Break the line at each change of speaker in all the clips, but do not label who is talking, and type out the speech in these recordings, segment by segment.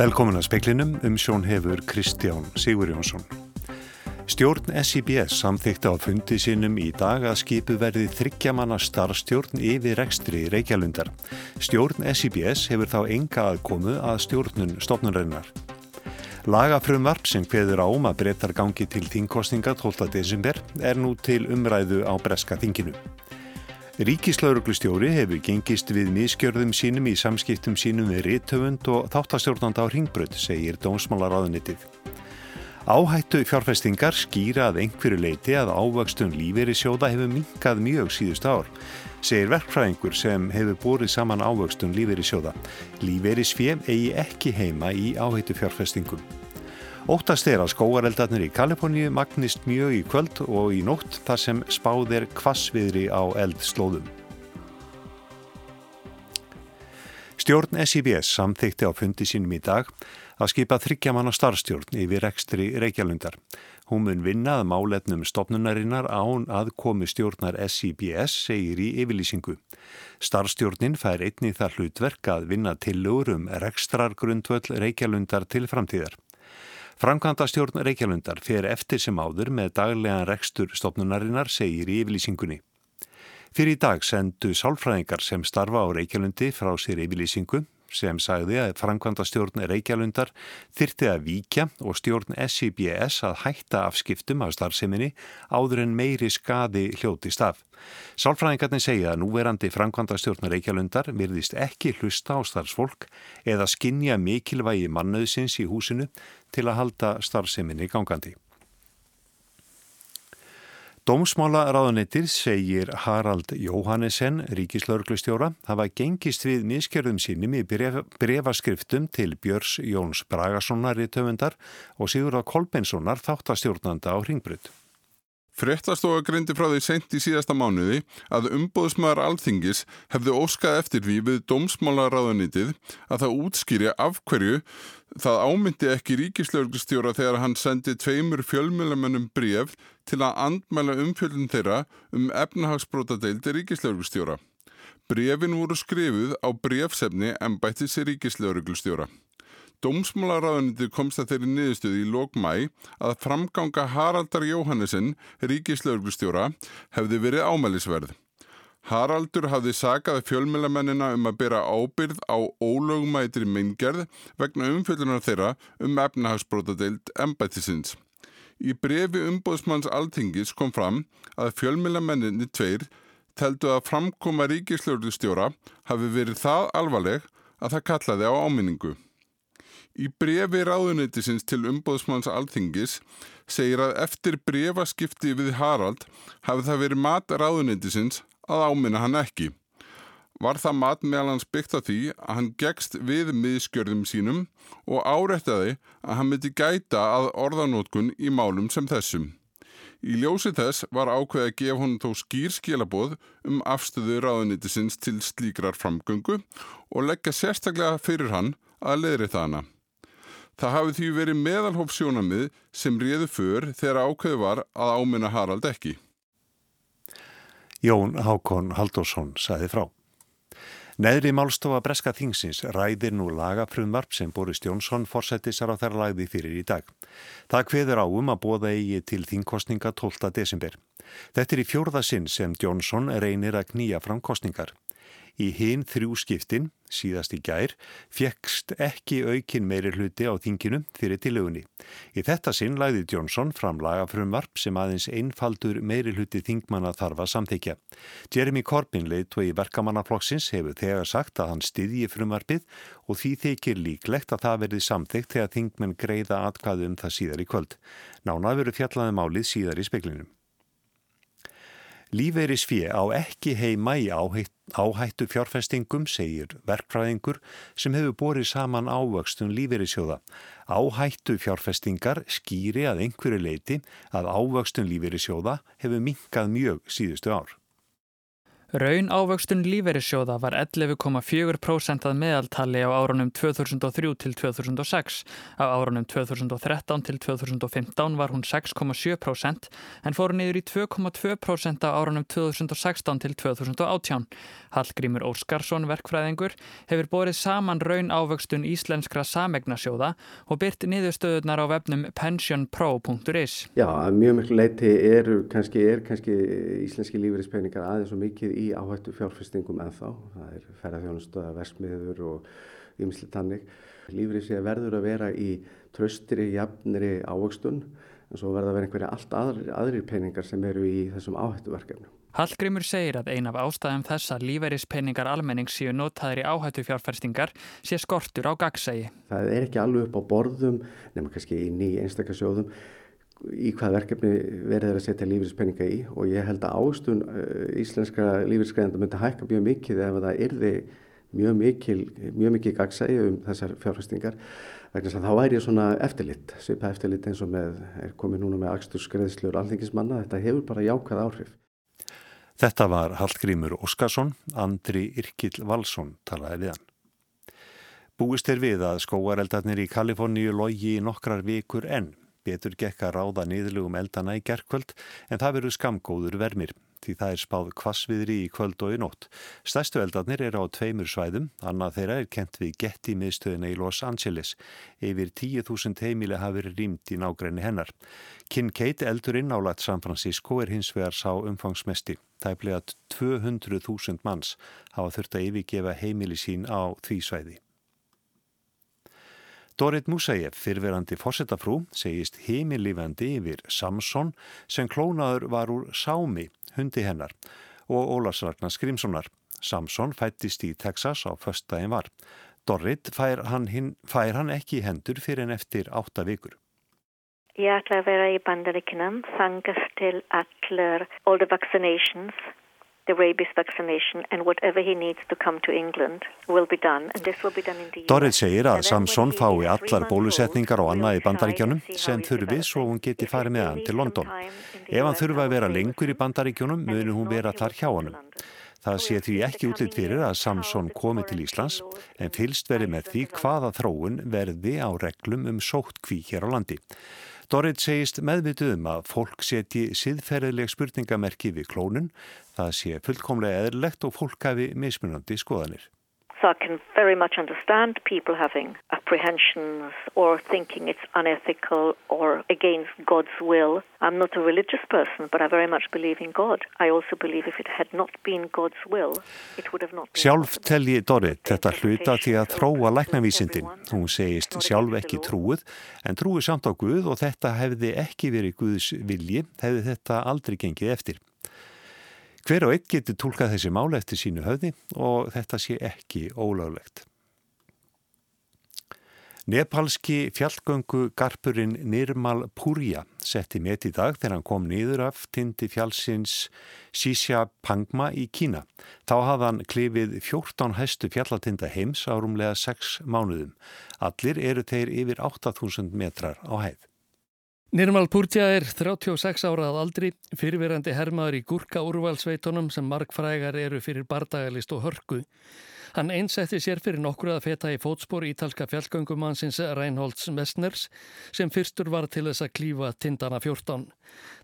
Velkomin að speklinum um sjón hefur Kristján Sigur Jónsson. Stjórn SIBS samþykta á fundi sinum í dag að skipu verði þryggjamanna starfstjórn yfir rekstri Reykjalundar. Stjórn SIBS hefur þá enga aðkomu að stjórnun stofnunarinnar. Lagafrumvarp sem hveður ám að breytar gangi til þingkostninga 12. desember er nú til umræðu á breska þinginu. Ríkislauruglustjóri hefur gengist við miskjörðum sínum í samskiptum sínum við réttöfund og þáttastjórnanda á ringbröð, segir Dómsmálaráðunitið. Áhættu fjárfestingar skýra að einhverju leiti að ávöxtun lífeyri sjóða hefur minkað mjög síðust ár, segir verkfræðingur sem hefur búrið saman ávöxtun lífeyri sjóða. Lífeyri svið eigi ekki heima í áhættu fjárfestingum. Óttast er að skóareldarnir í Kaliforníu magnist mjög í kvöld og í nótt þar sem spáð er kvassviðri á eldslóðum. Stjórn SIBS samþykti á fundi sínum í dag að skipa þryggjamanna starfstjórn yfir ekstri Reykjalundar. Hún mun vinnað málefnum stopnunarinnar án aðkomi stjórnar SIBS, segir í yfirlýsingu. Starfstjórnin fær einni þar hlutverk að vinna tillögur um rekstrargrundvöld Reykjalundar til framtíðar. Framkvæmda stjórn Reykjalundar fer eftir sem áður með daglegan rekstur stopnunarinnar segir í yfirlýsingunni. Fyrir í dag sendu sálfræðingar sem starfa á Reykjalundi frá sér yfirlýsingu sem sagði að framkvæmda stjórn Reykjalundar þyrti að víkja og stjórn SIBS að hætta afskiptum af starfseminni áður en meiri skadi hljóti staf. Sálfræðingarnir segja að núverandi framkvæmda stjórn Reykjalundar virðist ekki hlusta á starfsfólk eða skinja mikilvægi mannöðsins í húsinu til að halda starfseminni gangandi. Dómsmála ráðanettir segir Harald Jóhannesen, ríkislauglustjóra, hafa gengist við miskerðum sínum í bref, brefaskriftum til Björs Jóns Bragasonar í töfundar og Sigurða Kolbenssonar þáttastjórnanda á Ringbrut.
Frettastofa greindi frá því sent í síðasta mánuði að umbóðsmaður alþingis hefði óskað eftir því við dómsmálaráðanitið að það útskýri af hverju það ámyndi ekki ríkislauglistjóra þegar hann sendi tveimur fjölmjölamennum bref til að andmæla umfjöldun þeirra um efnahagsbrótadeildi ríkislauglistjóra. Brefin voru skrifuð á brefsefni en bættis í ríkislauglistjóra. Dómsmálaráðuniti komst að þeirri niðurstöði í lók mæ að framganga Haraldar Jóhannesson, ríkislauglustjóra, hefði verið ámælisverð. Haraldur hafði sagað fjölmjölamennina um að bera ábyrð á ólögumætri meingerð vegna umfjöldunar þeirra um efnahagsbrótadeild embættisins. Í brefi umbóðsmanns altingis kom fram að fjölmjölamenninni tveir teldu að framkoma ríkislauglustjóra hafi verið það alvarleg að það kallaði á áminningu. Í brefi ráðuneytisins til umbóðsmanns alþingis segir að eftir brefaskipti við Harald hafi það verið mat ráðuneytisins að áminna hann ekki. Var það mat meðal hans byggt á því að hann gegst við miðskjörðum sínum og árættaði að hann myndi gæta að orðanótkun í málum sem þessum. Í ljósi þess var ákveð að gefa honum þó skýr skilaboð um afstöðu ráðuneytisins til slíkrar framgöngu og leggja sérstaklega fyrir hann að leðri það hana. Það hafi því verið meðalhóf sjónamið sem réðu för þegar ákveðu var að áminna Harald ekki.
Jón Hákon Haldursson saði frá. Neðri málstofa Breska Þingsins ræðir nú lagafrumvarp sem Boris Jónsson fórsættisar á þær lagði fyrir í dag. Það kveður á um að bóða eigi til þingkostninga 12. desember. Þetta er í fjórða sinn sem Jónsson reynir að knýja fram kostningar. Í hinn þrjú skiptin, síðast í gær, fjekkst ekki aukin meiri hluti á þinginu fyrir tilögunni. Í þetta sinn læði Johnson fram lagafrumvarp sem aðeins einfaldur meiri hluti þingmanna þarf að samþykja. Jeremy Corbyn í verkamannaflokksins hefur þegar sagt að hann styðji frumvarpið og því þykir líklegt að það verði samþykt þegar þingmenn greiða atkvæðu um það síðar í kvöld. Nána veru fjallaði málið síðar í speklinum. Lífeyris fjö á ekki heima í áhættu fjárfestingum, segir verkfræðingur sem hefur borið saman ávöxtun lífeyrissjóða. Áhættu fjárfestingar skýri að einhverju leiti að ávöxtun lífeyrissjóða hefur minkað mjög síðustu ár.
Raun ávöxtun líferissjóða var 11,4% að meðaltali á árunum 2003 til 2006. Á árunum 2013 til 2015 var hún 6,7% en fór niður í 2,2% á árunum 2016 til 2018. Hallgrímur Óskarsson, verkfræðingur, hefur borið saman raun ávöxtun íslenskra samegnasjóða og byrt niðurstöðunar á vefnum pensionpro.is.
Já, mjög miklu leiti eru kannski, er kannski íslenski líferispenningar aðeins og mikið í áhættu fjárfestingum en þá. Það er ferðarþjónustöða, versmiður og ymsli tannig. Lífrið sé verður að vera í tröstri, jafnri ávöxtun en svo verður að vera einhverja allt aðrir, aðrir peningar sem eru í þessum áhættuverkefnum.
Hallgrimur segir að ein af ástæðum þess að lífeyrispenningar almennings séu notaður í áhættu fjárfærstingar sé skortur á gagsægi.
Það er ekki alveg upp á borðum, nema kannski í ný einstakasjóðum í hvað verkefni verður að setja lífeyrispenninga í og ég held að ástun uh, íslenska lífeyrisgreðanda myndi hækka mjög mikið ef það yrði mjög mikil, mjög mikið gagsægi um þessar fjárfæstingar vegna þess að þá væri svona eftirlitt, svipa eftirlitt eins og með, er komið núna með axturskreðslur alþingismanna, þetta hefur bara jákað áhrif.
Þetta var Hallgrímur Óskarsson, Andri Irkil Valsson talaði við hann. Búist er við að skóareldarnir í Kaliforníu logi í nokkrar vikur enn. Betur gekk að ráða niðurlugum eldana í gerkvöld en það veru skamgóður vermir því það er spáð kvassviðri í kvöld og í nótt. Stærstu eldarnir eru á tveimur svæðum, annað þeirra er kent við Getty miðstöðina í Los Angeles. Yfir 10.000 heimili hafi verið rýmt í nágrenni hennar. Kincaid eldurinn álætt San Francisco er hins vegar sá umfangsmesti. Það er bleið að 200.000 manns hafa þurft að yfirgefa heimili sín á því svæði. Dorit Musaev, fyrverandi fórsetafrú, segist heimilífandi yfir Samson sem klónaður var úr Sámi, hundi hennar, og Ólars Ragnar Skrimssonar. Samson fættist í Texas á föstdægin var. Dorit fær hann, hin, fær hann ekki í hendur fyrir en eftir átta vikur.
Ég ætla að vera í bandaríkinum, þangast til allir all the vaccinations
Dorrit segir að Samson fái allar bólusetningar og annað í bandaríkjónum sem þurfi svo hún geti farið með hann til London. Ef hann þurfa að vera lengur í bandaríkjónum munir hún vera þar hjá honum. Það sé því ekki útlitt fyrir að Samson komi til Íslands en fylst veri með því hvaða þróun verði á reglum um sótt kví hér á landi. Dorrit segist meðvituð um að fólk setji siðferðileg spurningamerki við klónun, það sé fullkomlega eðlilegt og fólk hafi mismunandi skoðanir.
So I can very much understand people having apprehensions or thinking it's unethical or against God's will. I'm not a religious person, but I very much believe in God. I also believe if it had not been God's will, it would have not been
Sjálf telji Dorrit þetta hluta til að þróa læknavísindin. Hún segist sjálf ekki trúið, en trúið samt á Guð og þetta hefði ekki verið Guðs vilji, hefði þetta aldrei gengið eftir. Hver og einn getur tólkað þessi mála eftir sínu höfði og þetta sé ekki ólöglegt. Nepalski fjallgöngu garpurinn Nirmal Purja setti met í dag þegar hann kom niður af tindi fjallsins Sisha Pangma í Kína. Þá hafði hann klifið 14 hæstu fjallatinda heims á rúmlega 6 mánuðum. Allir eru þeir yfir 8000 metrar á hæð.
Nirmal Purja er 36 árað aldri, fyrirverandi hermaður í gúrka úrvalsveitunum sem markfrægar eru fyrir bardagalist og hörku. Hann einsetti sér fyrir nokkru að feta í fótspor ítalska fjallgöngumannsins Reinholds Messners sem fyrstur var til þess að klífa tindana 14.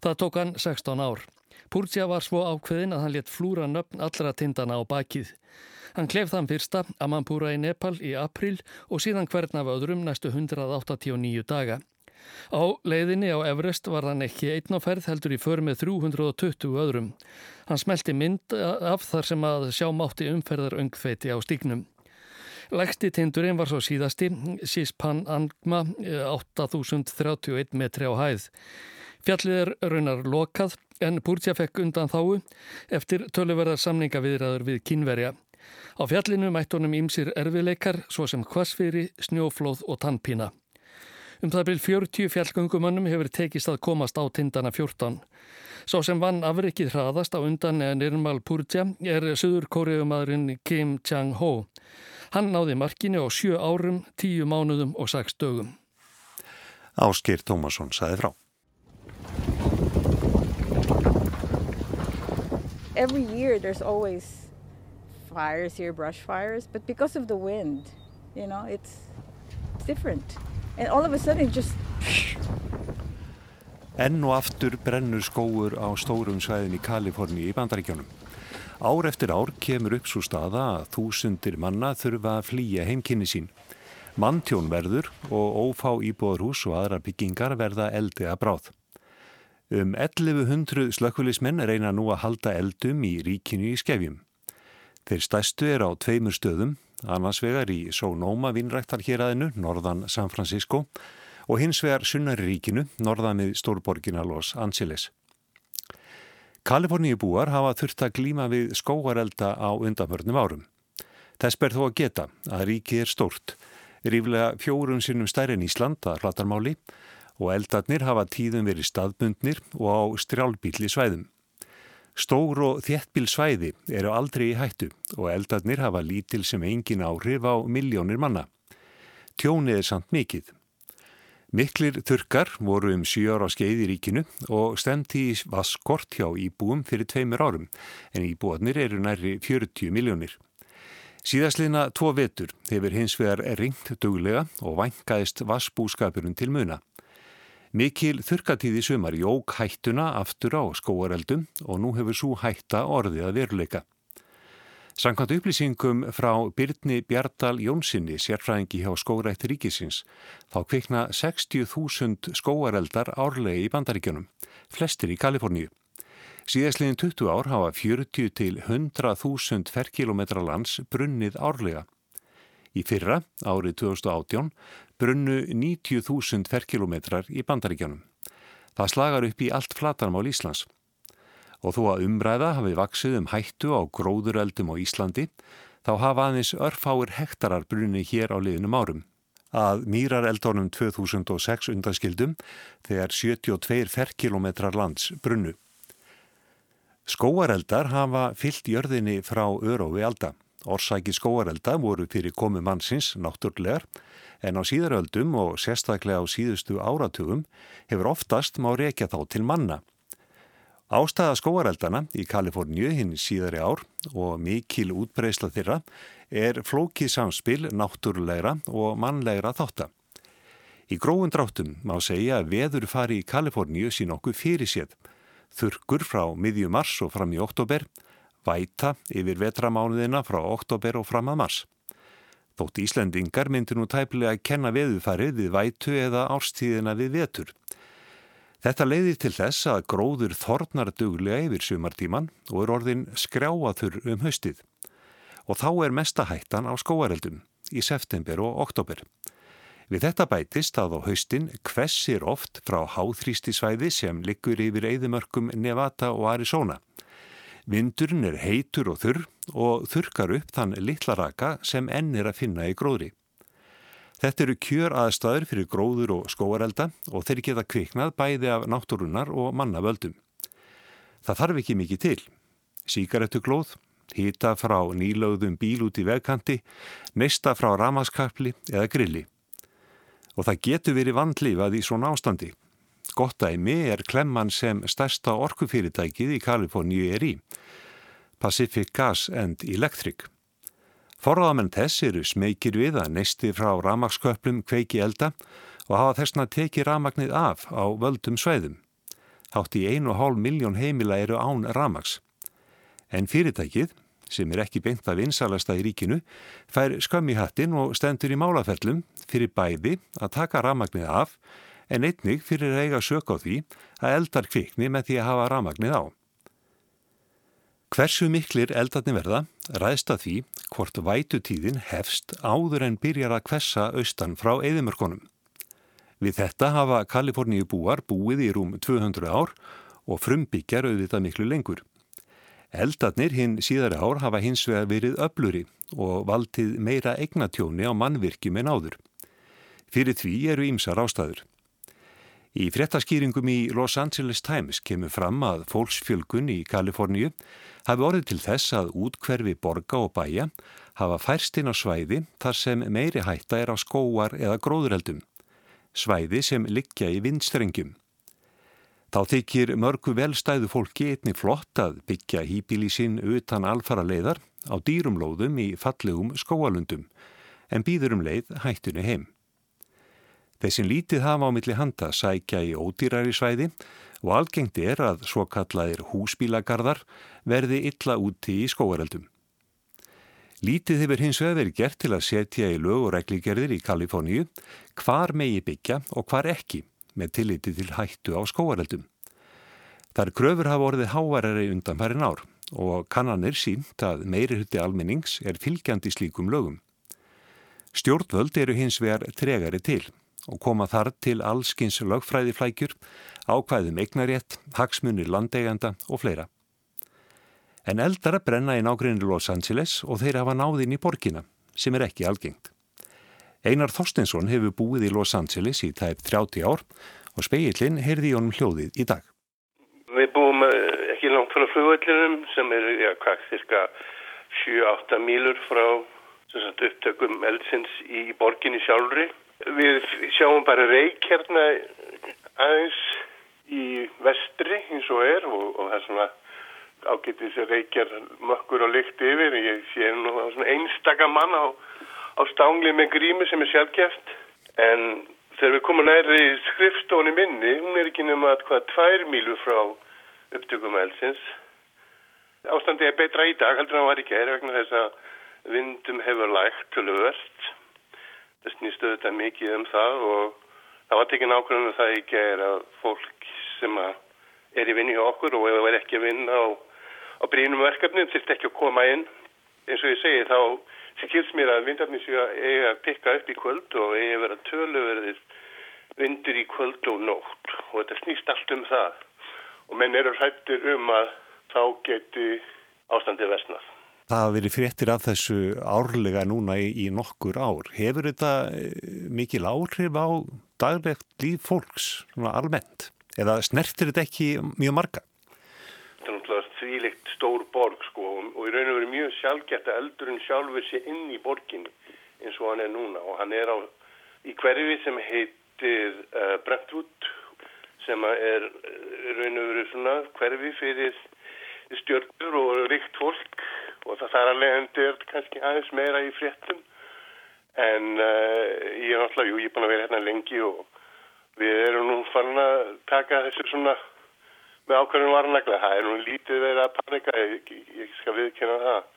Það tók hann 16 ár. Purja var svo ákveðin að hann let flúra nöfn allra tindana á bakið. Hann klef þann fyrsta, Amampura í Nepal í april og síðan hvern af öðrum næstu 189 daga. Á leiðinni á Everest var hann ekki einn á ferð heldur í för með 320 öðrum. Hann smelti mynd af þar sem að sjá mátti umferðar öngfeiti á stíknum. Lægsti tindurinn var svo síðasti, Sispan Angma, 8031 metri á hæð. Fjallið er raunar lokað en Púrtja fekk undan þáu eftir töluverðar samningaviðræður við kynverja. Á fjallinu mætt honum ímsir erfileikar svo sem kvasfyri, snjóflóð og tannpína. Um það byrj 40 fjallgöngumönnum hefur tekist að komast á tindana 14. Sá sem vann afrikið hraðast á undan Nirmal Purja er söður kóriðumadurinn Kim Chang-ho. Hann náði markinu á 7 árum, 10 mánuðum og 6 dögum.
Áskir Tómasson saði frá.
every year there's always fires here, brush fires, but because of the wind, you know, it's, it's different. And all of a sudden it just...
Enn og aftur brennur skóur á stórum svæðin í Kaliforni í bandaríkjónum. Ár eftir ár kemur upp svo staða að þúsundir manna þurfa að flýja heimkynni sín. Manntjón verður og ófá íbúðarhús og aðra byggingar verða eldi að bráð. Um 1100 slökkulismenn reyna nú að halda eldum í ríkinu í skefjum. Þeir stæstu er á tveimur stöðum, annars vegar í Sonoma vinnræktar hér aðinu, norðan San Francisco og hins vegar sunnari ríkinu, norðan við stórborgina Los Angeles. Kaliforníu búar hafa þurft að glíma við skóarelda á undanförnum árum. Þess ber þó að geta að ríkið er stórt, ríflega fjórum sinnum stærri en Ísland að hlatarmáli og eldarnir hafa tíðum verið staðbundnir og á strjálbíli svæðum. Stór og þéttbíl svæði eru aldrei í hættu og eldarnir hafa lítil sem engin áhrif á miljónir manna. Tjónið er samt mikill. Miklir þurkar voru um 7 ára skeið í ríkinu og stemti í vaskort hjá íbúum fyrir tveimur árum en íbúarnir eru næri 40 miljónir. Síðastliðna tvo vetur hefur hins vegar ringt duglega og vangaðist vassbúskapurinn til muna. Mikil þurkatíði sumar jók hættuna aftur á skóareldum og nú hefur svo hætta orðið að veruleika. Sankant upplýsingum frá Byrni Bjardal Jónssoni, sérfræðingi hjá skórætti ríkisins, þá kvikna 60.000 skóareldar árlegi í bandaríkjunum, flestir í Kaliforníu. Síðastliðin 20 ár hafa 40 til 100.000 ferkilometra lands brunnið árlega. Í fyrra, árið 2018, brunnu 90.000 ferkilometrar í bandaríkjunum. Það slagar upp í allt flatarmál Íslands og þó að umræða hafi vaksið um hættu á gróðureldum á Íslandi þá hafa aðeins örfáir hektarar brunni hér á liðnum árum. Að mýrareldónum 2006 undanskildum þegar 72 ferkilometrar lands brunnu. Skóareldar hafa fyllt jörðinni frá örófi alda. Orsæki skóarelda voru fyrir komu mannsins náttúrlegar en á síðaröldum og sérstaklega á síðustu áratugum hefur oftast má rekja þá til manna. Ástæða skóareldana í Kaliforníu hinn síðari ár og mikil útbreysla þeirra er flókið samspil náttúrulegra og mannlegra þáttar. Í grófun dráttum má segja að veður fari í Kaliforníu sín okkur fyrir séð. Þurkur frá miðju mars og fram í oktober, væta yfir vetramánuðina frá oktober og fram að mars. Þótt Íslendingar myndir nú tæpilega að kenna veðufarið við vætu eða árstíðina við vetur. Þetta leiði til þess að gróður þornar duglega yfir sumartíman og er orðin skrjáaður um haustið. Og þá er mestahættan á skóareldum í september og oktober. Við þetta bætist að á haustin kvessir oft frá háþrýstisvæði sem liggur yfir eðimörkum Nevada og Arizona. Vindurinn er heitur og þurr og þurkar upp þann litla raka sem enn er að finna í gróðri. Þetta eru kjör aðstæður fyrir gróður og skóarelda og þeir geta kviknað bæði af náttúrunar og mannavöldum. Það þarf ekki mikið til. Síkaretuglóð, hýta frá nýlaugðum bíl út í vegkanti, neista frá ramaskapli eða grilli. Og það getur verið vandlífað í svona ástandi. Gott æmi er klemman sem stærsta orkufyrirtækið í Kaliforníu er í. Pacific Gas and Electric. Forðamenn þess eru smekir við að neisti frá ramagsköplum kveiki elda og hafa þessna tekið ramagnið af á völdum sveiðum. Hátt í 1,5 miljón heimila eru án ramags. En fyrirtækið, sem er ekki beint af vinsalasta í ríkinu, fær skömm í hattin og stendur í málaferlum fyrir bæði að taka ramagnið af en einnig fyrir að eiga sök á því að eldar kvikni með því að hafa ramagnið á. Hversu miklir eldarni verða ræðst að því hvort vætutíðin hefst áður en byrjar að kvessa austan frá eðimörkonum. Við þetta hafa Kaliforníu búar búið í rúm 200 ár og frumbyggjar auðvitað miklu lengur. Eldarnir hinn síðari ár hafa hins vegar verið öbluri og valdið meira eignatjóni á mannvirkjum en áður. Fyrir því eru ímsar ástæður. Í fréttaskýringum í Los Angeles Times kemur fram að fólksfjölgun í Kaliforníu hafi orðið til þess að útkverfi borga og bæja hafa færst inn á svæði þar sem meiri hætta er á skóar eða gróðureldum, svæði sem liggja í vindstrengjum. Þá þykir mörgu velstæðu fólki einni flott að byggja hýbíli sinn utan alfara leiðar á dýrumlóðum í fallegum skóalundum en býður um leið hættunni heim. Þessin lítið hafa á milli handa sækja í ódýrari svæði og algengt er að svo kallaðir húsbílagarðar verði illa úti í skóareldum. Lítið hefur hins vegar verið gert til að setja í lög og regligerðir í Kaliforníu hvar megi byggja og hvar ekki með tilliti til hættu á skóareldum. Þar kröfur hafa orðið hávarari undan færin ár og kannanir sínt að meiri hutti almennings er fylgjandi slíkum lögum. Stjórnvöld eru hins vegar tregari til og koma þar til allskins lögfræðiflækjur, ákvæðum eignarétt, hagsmunir landeiganda og fleira en eldar að brenna í nákvæmni Los Angeles og þeir hafa náðinn í borgina, sem er ekki algengt. Einar Þorstinsson hefur búið í Los Angeles í tæp 30 ár og speillin heyrði í honum hljóðið í dag.
Við búum eh, ekki langt frá flugvellinum sem er, hvað, cirka 7-8 mílur frá sagt, upptökum eldsins í borginni sjálfri. Við sjáum bara reik hérna aðeins í vestri eins og er og, og það er svona ágætið sér reykjar mökkur og lykt yfir. Ég sé nú svona einstaka mann á, á stángli með grími sem er sjálfgeft. En þegar við komum næri skrifstóni minni, hún er ekki nema að hvað tvær mílu frá upptökum elsins. Ástandi er betra í dag, heldur hann var ekki er vegna þess að vindum hefur lægt til öðvöld. Snýstu þetta mikið um það og það var tekinn ákveðinu um það ekki er að fólk sem er í vinni hjá okkur og ef það er ekki að vinna á á brínum verkefnum þurft ekki að koma inn. Eins og ég segi þá skilst mér að að eiga að pikka upp í kvöld og eiga að vera töluverðir vindur í kvöld og nótt. Og þetta snýst allt um það. Og menn eru hrættir um að þá geti ástandið vesnað.
Það hafa verið fréttir af þessu árlega núna í, í nokkur ár. Hefur þetta eh, mikil áhrif á daglegt líf fólks, svona almennt? Eða snertir þetta ekki mjög marga?
Þetta er náttúrulega þvílikt stór borg sko og í raun og veru mjög sjálfgett að eldurinn sjálfur sé inn í borginni eins og hann er núna og hann er á í hverfi sem heitir uh, Brentwood sem er raun og veru svona hverfi fyrir stjórnur og ríkt fólk og það þar alveg endur kannski aðeins meira í fréttum en uh, ég er náttúrulega, jú, ég er búin að vera hérna lengi og við erum nú farin að taka þessu svona með ákveðin varnaglega. Það er nú lítið verið að panika, ég, ég skal viðkynna það.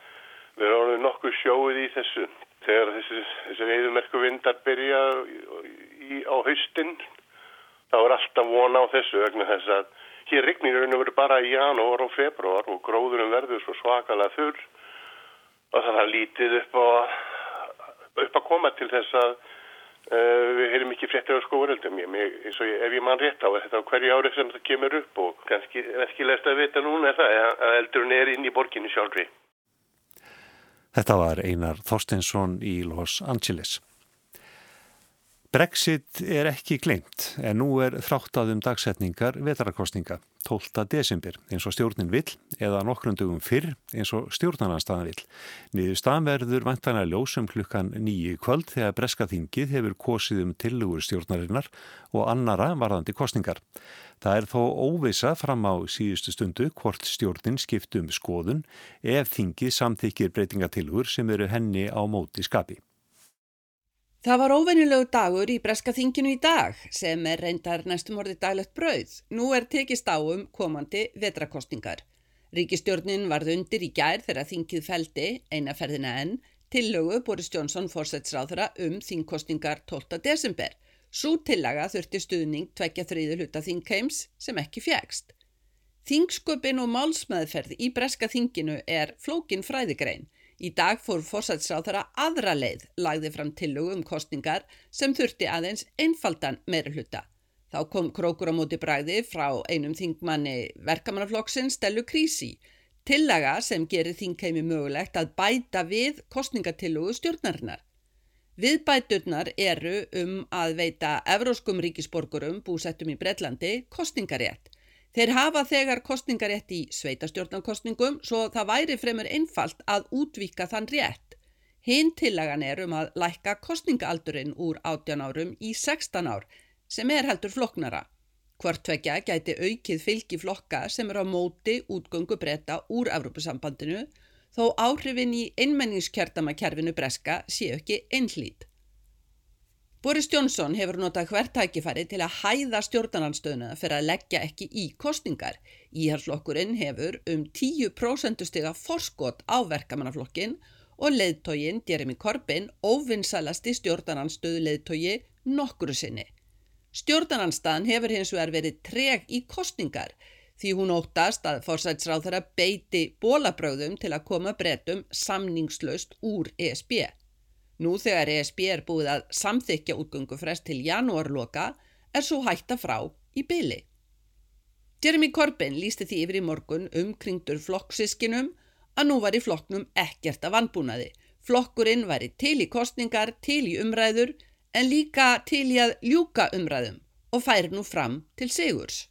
Við erum orðið nokkuð sjóið í þessu. Þegar þessi, þessi veiðumerku vindar byrja í, á haustinn, þá er alltaf vona á þessu vegna þess að hér rignir raun og verið bara í janúar og februar og gróðurum verður svo svakalega þurr og það er lítið upp, á, upp að koma til þess að Uh, við heyrum ekki fréttir á og ef ég mann rétt á þetta hverju ári sem það kemur upp og kannski veskilegst að vita núna er það að eldurinn er inn í borginu sjálfri.
Þetta var Einar Þorstensson í Los Angeles. Brexit er ekki glemt en nú er þráttaðum dagsetningar vetrarakostninga 12. desember eins og stjórnin vill eða nokkrundugum fyrr eins og stjórnarnanstaðan vill. Niður staðverður vantanlega ljósum klukkan nýju kvöld þegar breska þingið hefur kosið um tillugur stjórnarinnar og annara varðandi kostningar. Það er þó óvisa fram á síðustu stundu hvort stjórnin skiptum skoðun ef þingið samþykir breytingatillugur sem eru henni á móti skapi.
Það var óvenjulegu dagur í Breska þinginu í dag sem er reyndar næstum orðið daglegt brauð. Nú er tekist á um komandi vetrakostningar. Ríkistjórnin varð undir í gær þegar þingið feldi, einaferðina enn, tillögu Boris Johnson fórsætsráðra um þingkostningar 12. desember. Sú tillaga þurfti stuðning tvekja þriðu hluta þingkeims sem ekki fjækst. Þingsköpin og málsmeðferð í Breska þinginu er flókin fræðigrein. Í dag fór fórsætsráþara aðra leið lagði fram tillögu um kostningar sem þurfti aðeins einfaldan meira hluta. Þá kom krókur á móti bræði frá einum þingmanni verkamannaflokksinn Stellu Krísi, tillaga sem gerir þingheimi mögulegt að bæta við kostningatillögu stjórnarinnar. Viðbæturnar eru um að veita evróskum ríkisborgurum búsettum í Breitlandi kostningarétt Þeir hafa þegar kostningarétt í sveitastjórnarkostningum svo það væri fremur einfalt að útvíka þann rétt. Hinn tillagan er um að lækka kostningaaldurinn úr 18 árum í 16 ár sem er heldur floknara. Hvort tvekja gæti aukið fylgi flokka sem eru á móti útgöngu breyta úr Evrópusambandinu þó áhrifin í einmenningskjörtamakerfinu breska séu ekki einhlít. Boris Johnson hefur notað hvert tækifæri til að hæða stjórnarnanstöðuna fyrir að leggja ekki í kostningar. Íhalslokkurinn hefur um 10% stiga forskot á verkamannaflokkin og leðtógin Jeremy Corbyn óvinnsalasti stjórnarnanstöðu leðtógi nokkuru sinni. Stjórnarnanstaðan hefur hins vegar verið treg í kostningar því hún óttast að fórsætsráð þeirra beiti bólabröðum til að koma breytum samningslaust úr ESB. Nú þegar ESB er búið að samþykja útgöngufrest til janúarloka er svo hætta frá í byli. Jeremy Corbyn lísti því yfir í morgun umkringdur flokksískinum að nú var í flokknum ekkert af vannbúnaði. Flokkurinn væri til í kostningar, til í umræður en líka til í að ljúka umræðum og færi nú fram til sigurs.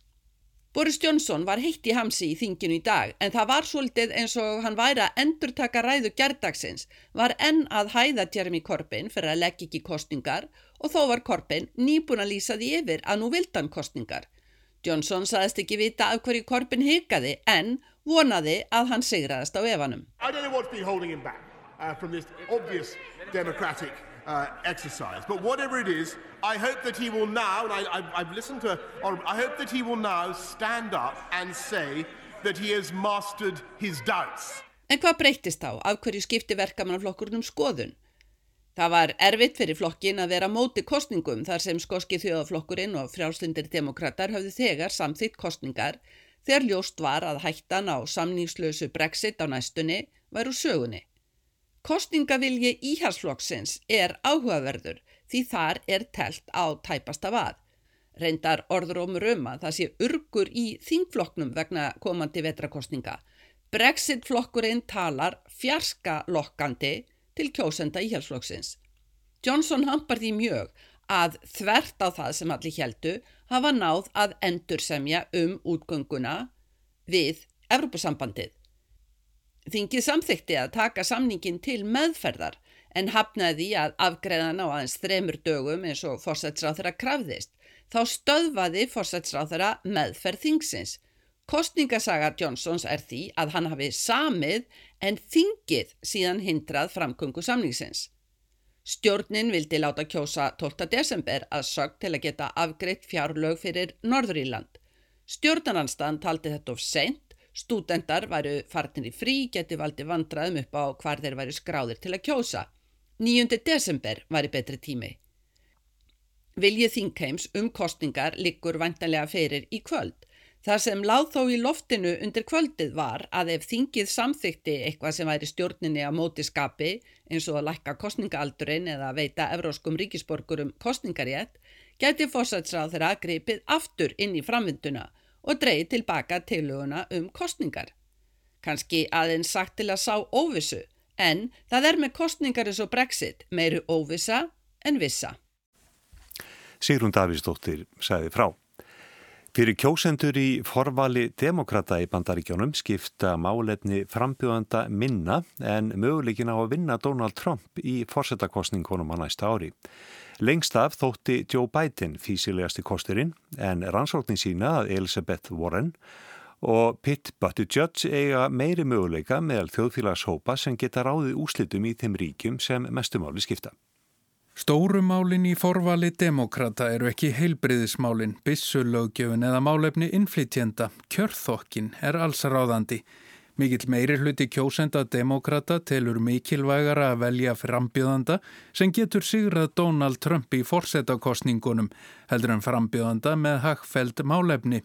Boris Johnson var heitt í hamsi í þinginu í dag en það var svolítið eins og hann væri að endurtaka ræðu gerdagsins, var enn að hæða Jeremy Corbyn fyrir að leggja ekki kostningar og þó var Corbyn nýbúin að lýsa því yfir að nú vildan kostningar. Johnson saðist ekki vita af hverju Corbyn hikaði en vonaði að hann sigraðist á evanum.
Uh, exercise. But whatever it is, I hope that he will now, and I, have listened to, I hope that he will now stand up and say that he has mastered his doubts.
En hvað breytist þá? Af hverju skipti verkamannaflokkurinn um skoðun? Það var erfitt fyrir flokkin að vera móti kostningum þar sem skoski þjóðaflokkurinn og frjálslindir demokrater hafði þegar samþýtt kostningar þegar ljóst var að hættan á samningslösu brexit á næstunni var úr sögunni. Kostningavilji íhalsflokksins er áhugaverður því þar er telt á tæpasta vað. Reyndar orður um röma það sé urgur í þingflokknum vegna komandi vetrakostninga. Brexit-flokkurinn talar fjarska lokkandi til kjósenda íhalsflokksins. Johnson hampar því mjög að þvert á það sem allir heldu hafa náð að endursemja um útgönguna við Evropasambandið. Þingið samþykti að taka samningin til meðferðar en hafnaði að afgreðan á aðeins þremur dögum eins og fórsætsráð þeirra krafðist. Þá stöðvaði fórsætsráð þeirra meðferð þingsins. Kostningasaga Johnsons er því að hann hafi samið en þingið síðan hindrað framkvöngu samningsins. Stjórnin vildi láta kjósa 12. desember að sög til að geta afgreitt fjárlög fyrir Norðuríland. Stjórnarnanstaðan taldi þetta of seint Stúdendar væru farnir í frí, geti valdi vandraðum upp á hvar þeir væru skráðir til að kjósa. 9. desember var í betri tími. Viljið Þingheims um kostningar liggur vantanlega fyrir í kvöld. Það sem láð þó í loftinu undir kvöldið var að ef Þingið samþykti eitthvað sem væri stjórninni á móti skapi eins og að lækka kostningaaldurinn eða veita evróskum ríkisborgurum kostningarétt, geti fórsætsráð þeirra gripið aftur inn í framvinduna og dreyið tilbaka tiluguna um kostningar. Kanski aðeins sagt til að sá óvissu, en það er með kostningar eins og brexit meiru óvissa en vissa.
Sigrun Davísdóttir sagði frá. Fyrir kjósendur í forvali demokrata í bandaríkjónum skipta málefni frambjóðanda minna en möguleikin á að vinna Donald Trump í forsetakostningunum á næsta ári. Lengst af þótti Joe Biden físilegasti kosturinn en rannsóknin sína að Elizabeth Warren og Pitt Buttigieg eiga meiri möguleika meðal þjóðfélagshópa sem geta ráðið úslitum í þeim ríkjum sem mestumáli skipta.
Stórumálin í forvali demokrata eru ekki heilbriðismálin, bissulögjöfun eða málefni innflytjenda. Kjörþokkin er alls ráðandi. Mikill meiri hluti kjósenda demokrata telur mikilvægara að velja frambjöðanda sem getur sigrað Donald Trump í forsetakostningunum heldur en frambjöðanda með hagfæld málefni.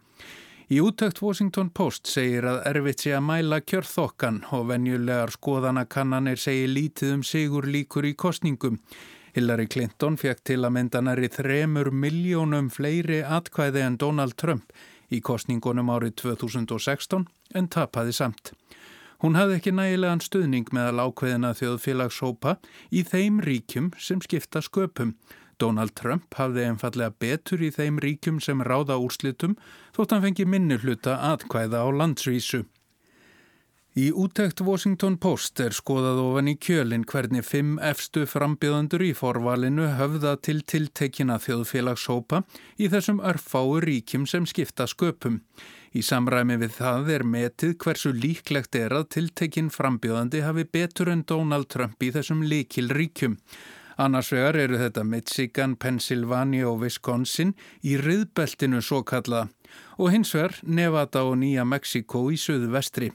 Í útökt Washington Post segir að erfitt sé að mæla kjörþokkan og venjulegar skoðanakannanir segir lítið um sigur líkur í kostningum. Hillary Clinton fekk til að mynda næri þremur miljónum fleiri atkvæði en Donald Trump í kostningunum árið 2016 en tapaði samt. Hún hafði ekki nægilegan stuðning meðal ákveðina þjóðfélagshópa í þeim ríkjum sem skipta sköpum. Donald Trump hafði einfallega betur í þeim ríkjum sem ráða úrslitum þótt hann fengi minni hluta atkvæða á landsvísu. Í útækt Washington Post er skoðað ofan í kjölinn hvernig fimm efstu frambjöðandur í forvalinu höfða til tiltekina þjóðfélagshópa í þessum örfáu ríkim sem skipta sköpum. Í samræmi við það er metið hversu líklegt er að tiltekin frambjöðandi hafi betur en Donald Trump í þessum líkil ríkjum. Annars vegar eru þetta Michigan, Pennsylvania og Wisconsin í riðbeltinu svo kalla og hins vegar Nevada og Nýja Mexiko í söðu vestri.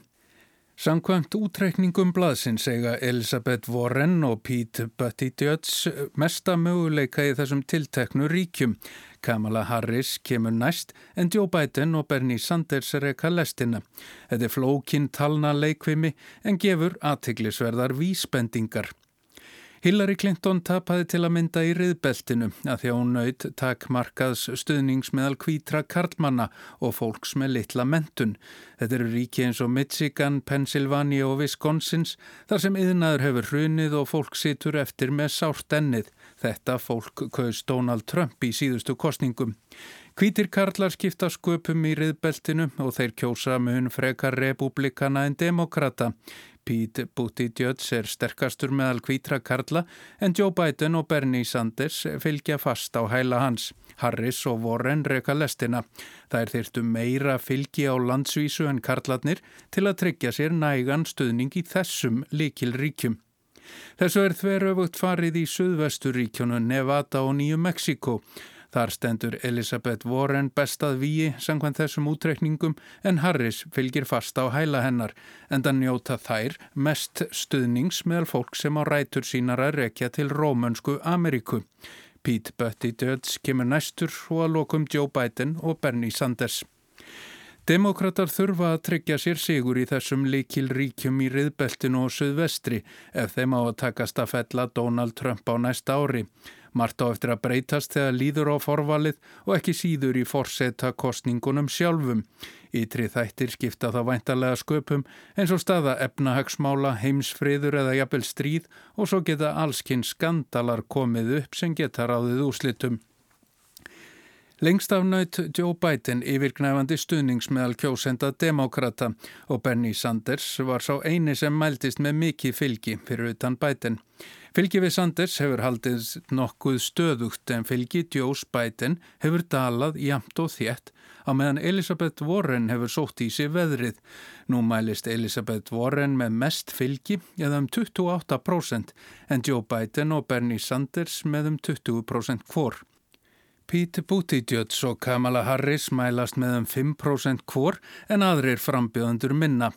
Samkvæmt útreikningum blaðsins eiga Elisabeth Warren og Pete Buttigieg mesta möguleika í þessum tilteknu ríkjum. Kamala Harris kemur næst en Joe Biden og Bernie Sanders er eitthvað lestina. Þetta er flókin talna leikvimi en gefur aðtiklisverðar vísbendingar. Hillary Clinton tapaði til að mynda í riðbeltinu að því að hún naut takmarkaðs stuðnings meðal kvítra karlmanna og fólks með litla mentun. Þetta eru ríki eins og Michigan, Pennsylvania og Wisconsins þar sem yðnaður hefur hrunið og fólk situr eftir með sárt ennið. Þetta fólk kaus Donald Trump í síðustu kostningum. Kvítir karlar skipta sköpum í riðbeltinu og þeir kjósa mun frekar republikana en demokrata. Pete Buttigieg er sterkastur meðal kvítra karla en Joe Biden og Bernie Sanders fylgja fast á hæla hans. Harris og Warren reyka lestina. Það er þyrtu meira fylgi á landsvísu en karlarnir til að tryggja sér nægan stuðning í þessum líkil ríkjum. Þessu er þveröfugt farið í Suðvesturíkjunu Nevada og Nýju Mexiko. Þar stendur Elisabeth Warren bestað víi sangvann þessum útreikningum en Harris fylgir fast á hæla hennar en það njóta þær mest stuðnings meðal fólk sem á rætur sínar að rekja til rómönsku Ameríku. Pete Buttigieg kemur næstur og að lokum Joe Biden og Bernie Sanders. Demokrater þurfa að tryggja sér sigur í þessum likil ríkjum í riðbeltinu og söðvestri ef þeim á að takast að fella Donald Trump á næsta ári. Marta á eftir að breytast þegar líður á forvalið og ekki síður í forseta kostningunum sjálfum. Ítri þættir skipta það væntalega sköpum eins og staða efnahagsmála, heimsfriður eða jafnvel stríð og svo geta allskinn skandalar komið upp sem geta ráðið úslitum. Lengst af naut Joe Biden yfirgnæfandi stuðningsmeðal kjósenda demokrata og Bernie Sanders var sá eini sem mæltist með mikið fylgi fyrir utan Biden. Fylgi við Sanders hefur haldið nokkuð stöðugt en fylgi Joe Biden hefur dalað jamt og þétt á meðan Elisabeth Warren hefur sótt í sig veðrið. Nú mælist Elisabeth Warren með mest fylgi eða um 28% en Joe Biden og Bernie Sanders með um 20% hvor. Pete Buttigieg og Kamala Harris mælast með um 5% hvor en aðrir frambjöðandur minna.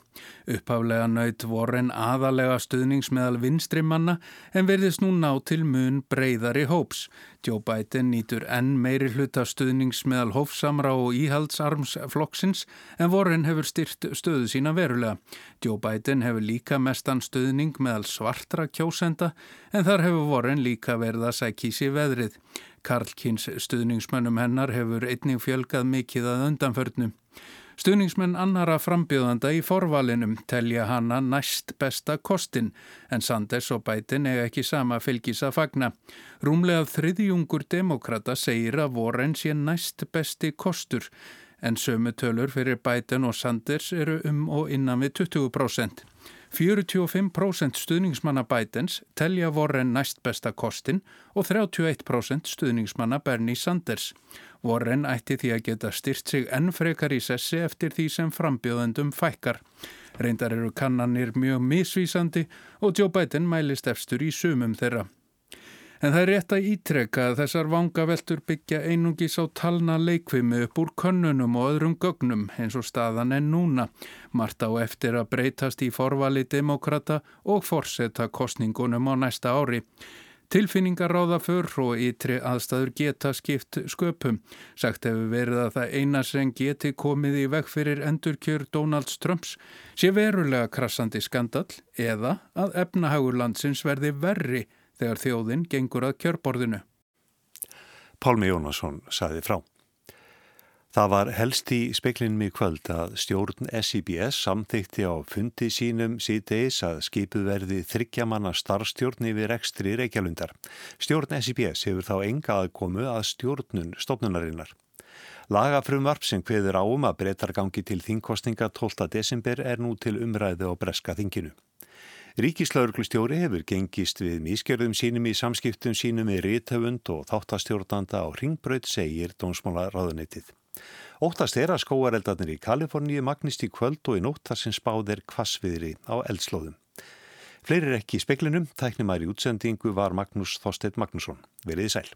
Upphaflega naut vorin aðalega stuðningsmeðal vinstrimanna en verðist nú ná til mun breyðari hóps. Joe Biden nýtur enn meiri hluta stuðningsmeðal hófsamra og íhaldsarmsflokksins en vorin hefur styrt stöðu sína verulega. Joe Biden hefur líka mestan stuðning meðal svartra kjósenda en þar hefur vorin líka verið að sækja í sig veðrið. Karlkins stuðningsmönnum hennar hefur einning fjölgað mikið að undanförnum. Stuðningsmenn annara frambjöðanda í forvalinum telja hana næst besta kostin en Sanders og Biden eiga ekki sama fylgis að fagna. Rúmlega þriðjungur demokrata segir að voren sé næst besti kostur en sömu tölur fyrir Biden og Sanders eru um og innan við 20%. 45% stuðningsmanna Bidens telja Warren næst besta kostin og 31% stuðningsmanna Bernie Sanders. Warren ætti því að geta styrt sig enn frekar í sessi eftir því sem frambjóðendum fækkar. Reyndar eru kannanir mjög misvísandi og Joe Biden mælist efstur í sumum þeirra. En það er rétt að ítrekka að þessar vangaveltur byggja einungis á talna leikvimi upp úr könnunum og öðrum gögnum eins og staðan en núna. Marta á eftir að breytast í forvali demokrata og forsetta kostningunum á næsta ári. Tilfinningar ráða för og ytri aðstæður geta skipt sköpum. Sagt hefur verið að það eina sem geti komið í veg fyrir endurkjör Donalds Trumps sé verulega krassandi skandal eða að efnahagur landsins verði verri þegar þjóðin gengur að kjörborðinu.
Pálmi Jónasson saði frá. Það var helst í speklinum í kvöld að stjórn SIBS samþykti á fundi sínum síðdeis að skipuð verði þryggjamanna starfstjórn yfir ekstri reykjalundar. Stjórn SIBS hefur þá enga aðkomu að stjórnun stofnunarinnar. Lagafrumvarp sem hveður áum að breytar gangi til þingkostninga 12. desember er nú til umræðu á breska þinginu. Ríkislauglustjóri hefur gengist við mískerðum sínum í samskiptum sínum með rítöfund og þáttastjórnanda á ringbröð segir Dómsmála ráðunitið. Óttast er að skóareldarnir í Kaliforníu magnist í kvöld og í nótt þar sem spáð er kvassviðri á eldslóðum. Fleiri er ekki í speklinum, tæknumæri útsendingu var Magnús Þorstedt Magnússon. Verðið sæl.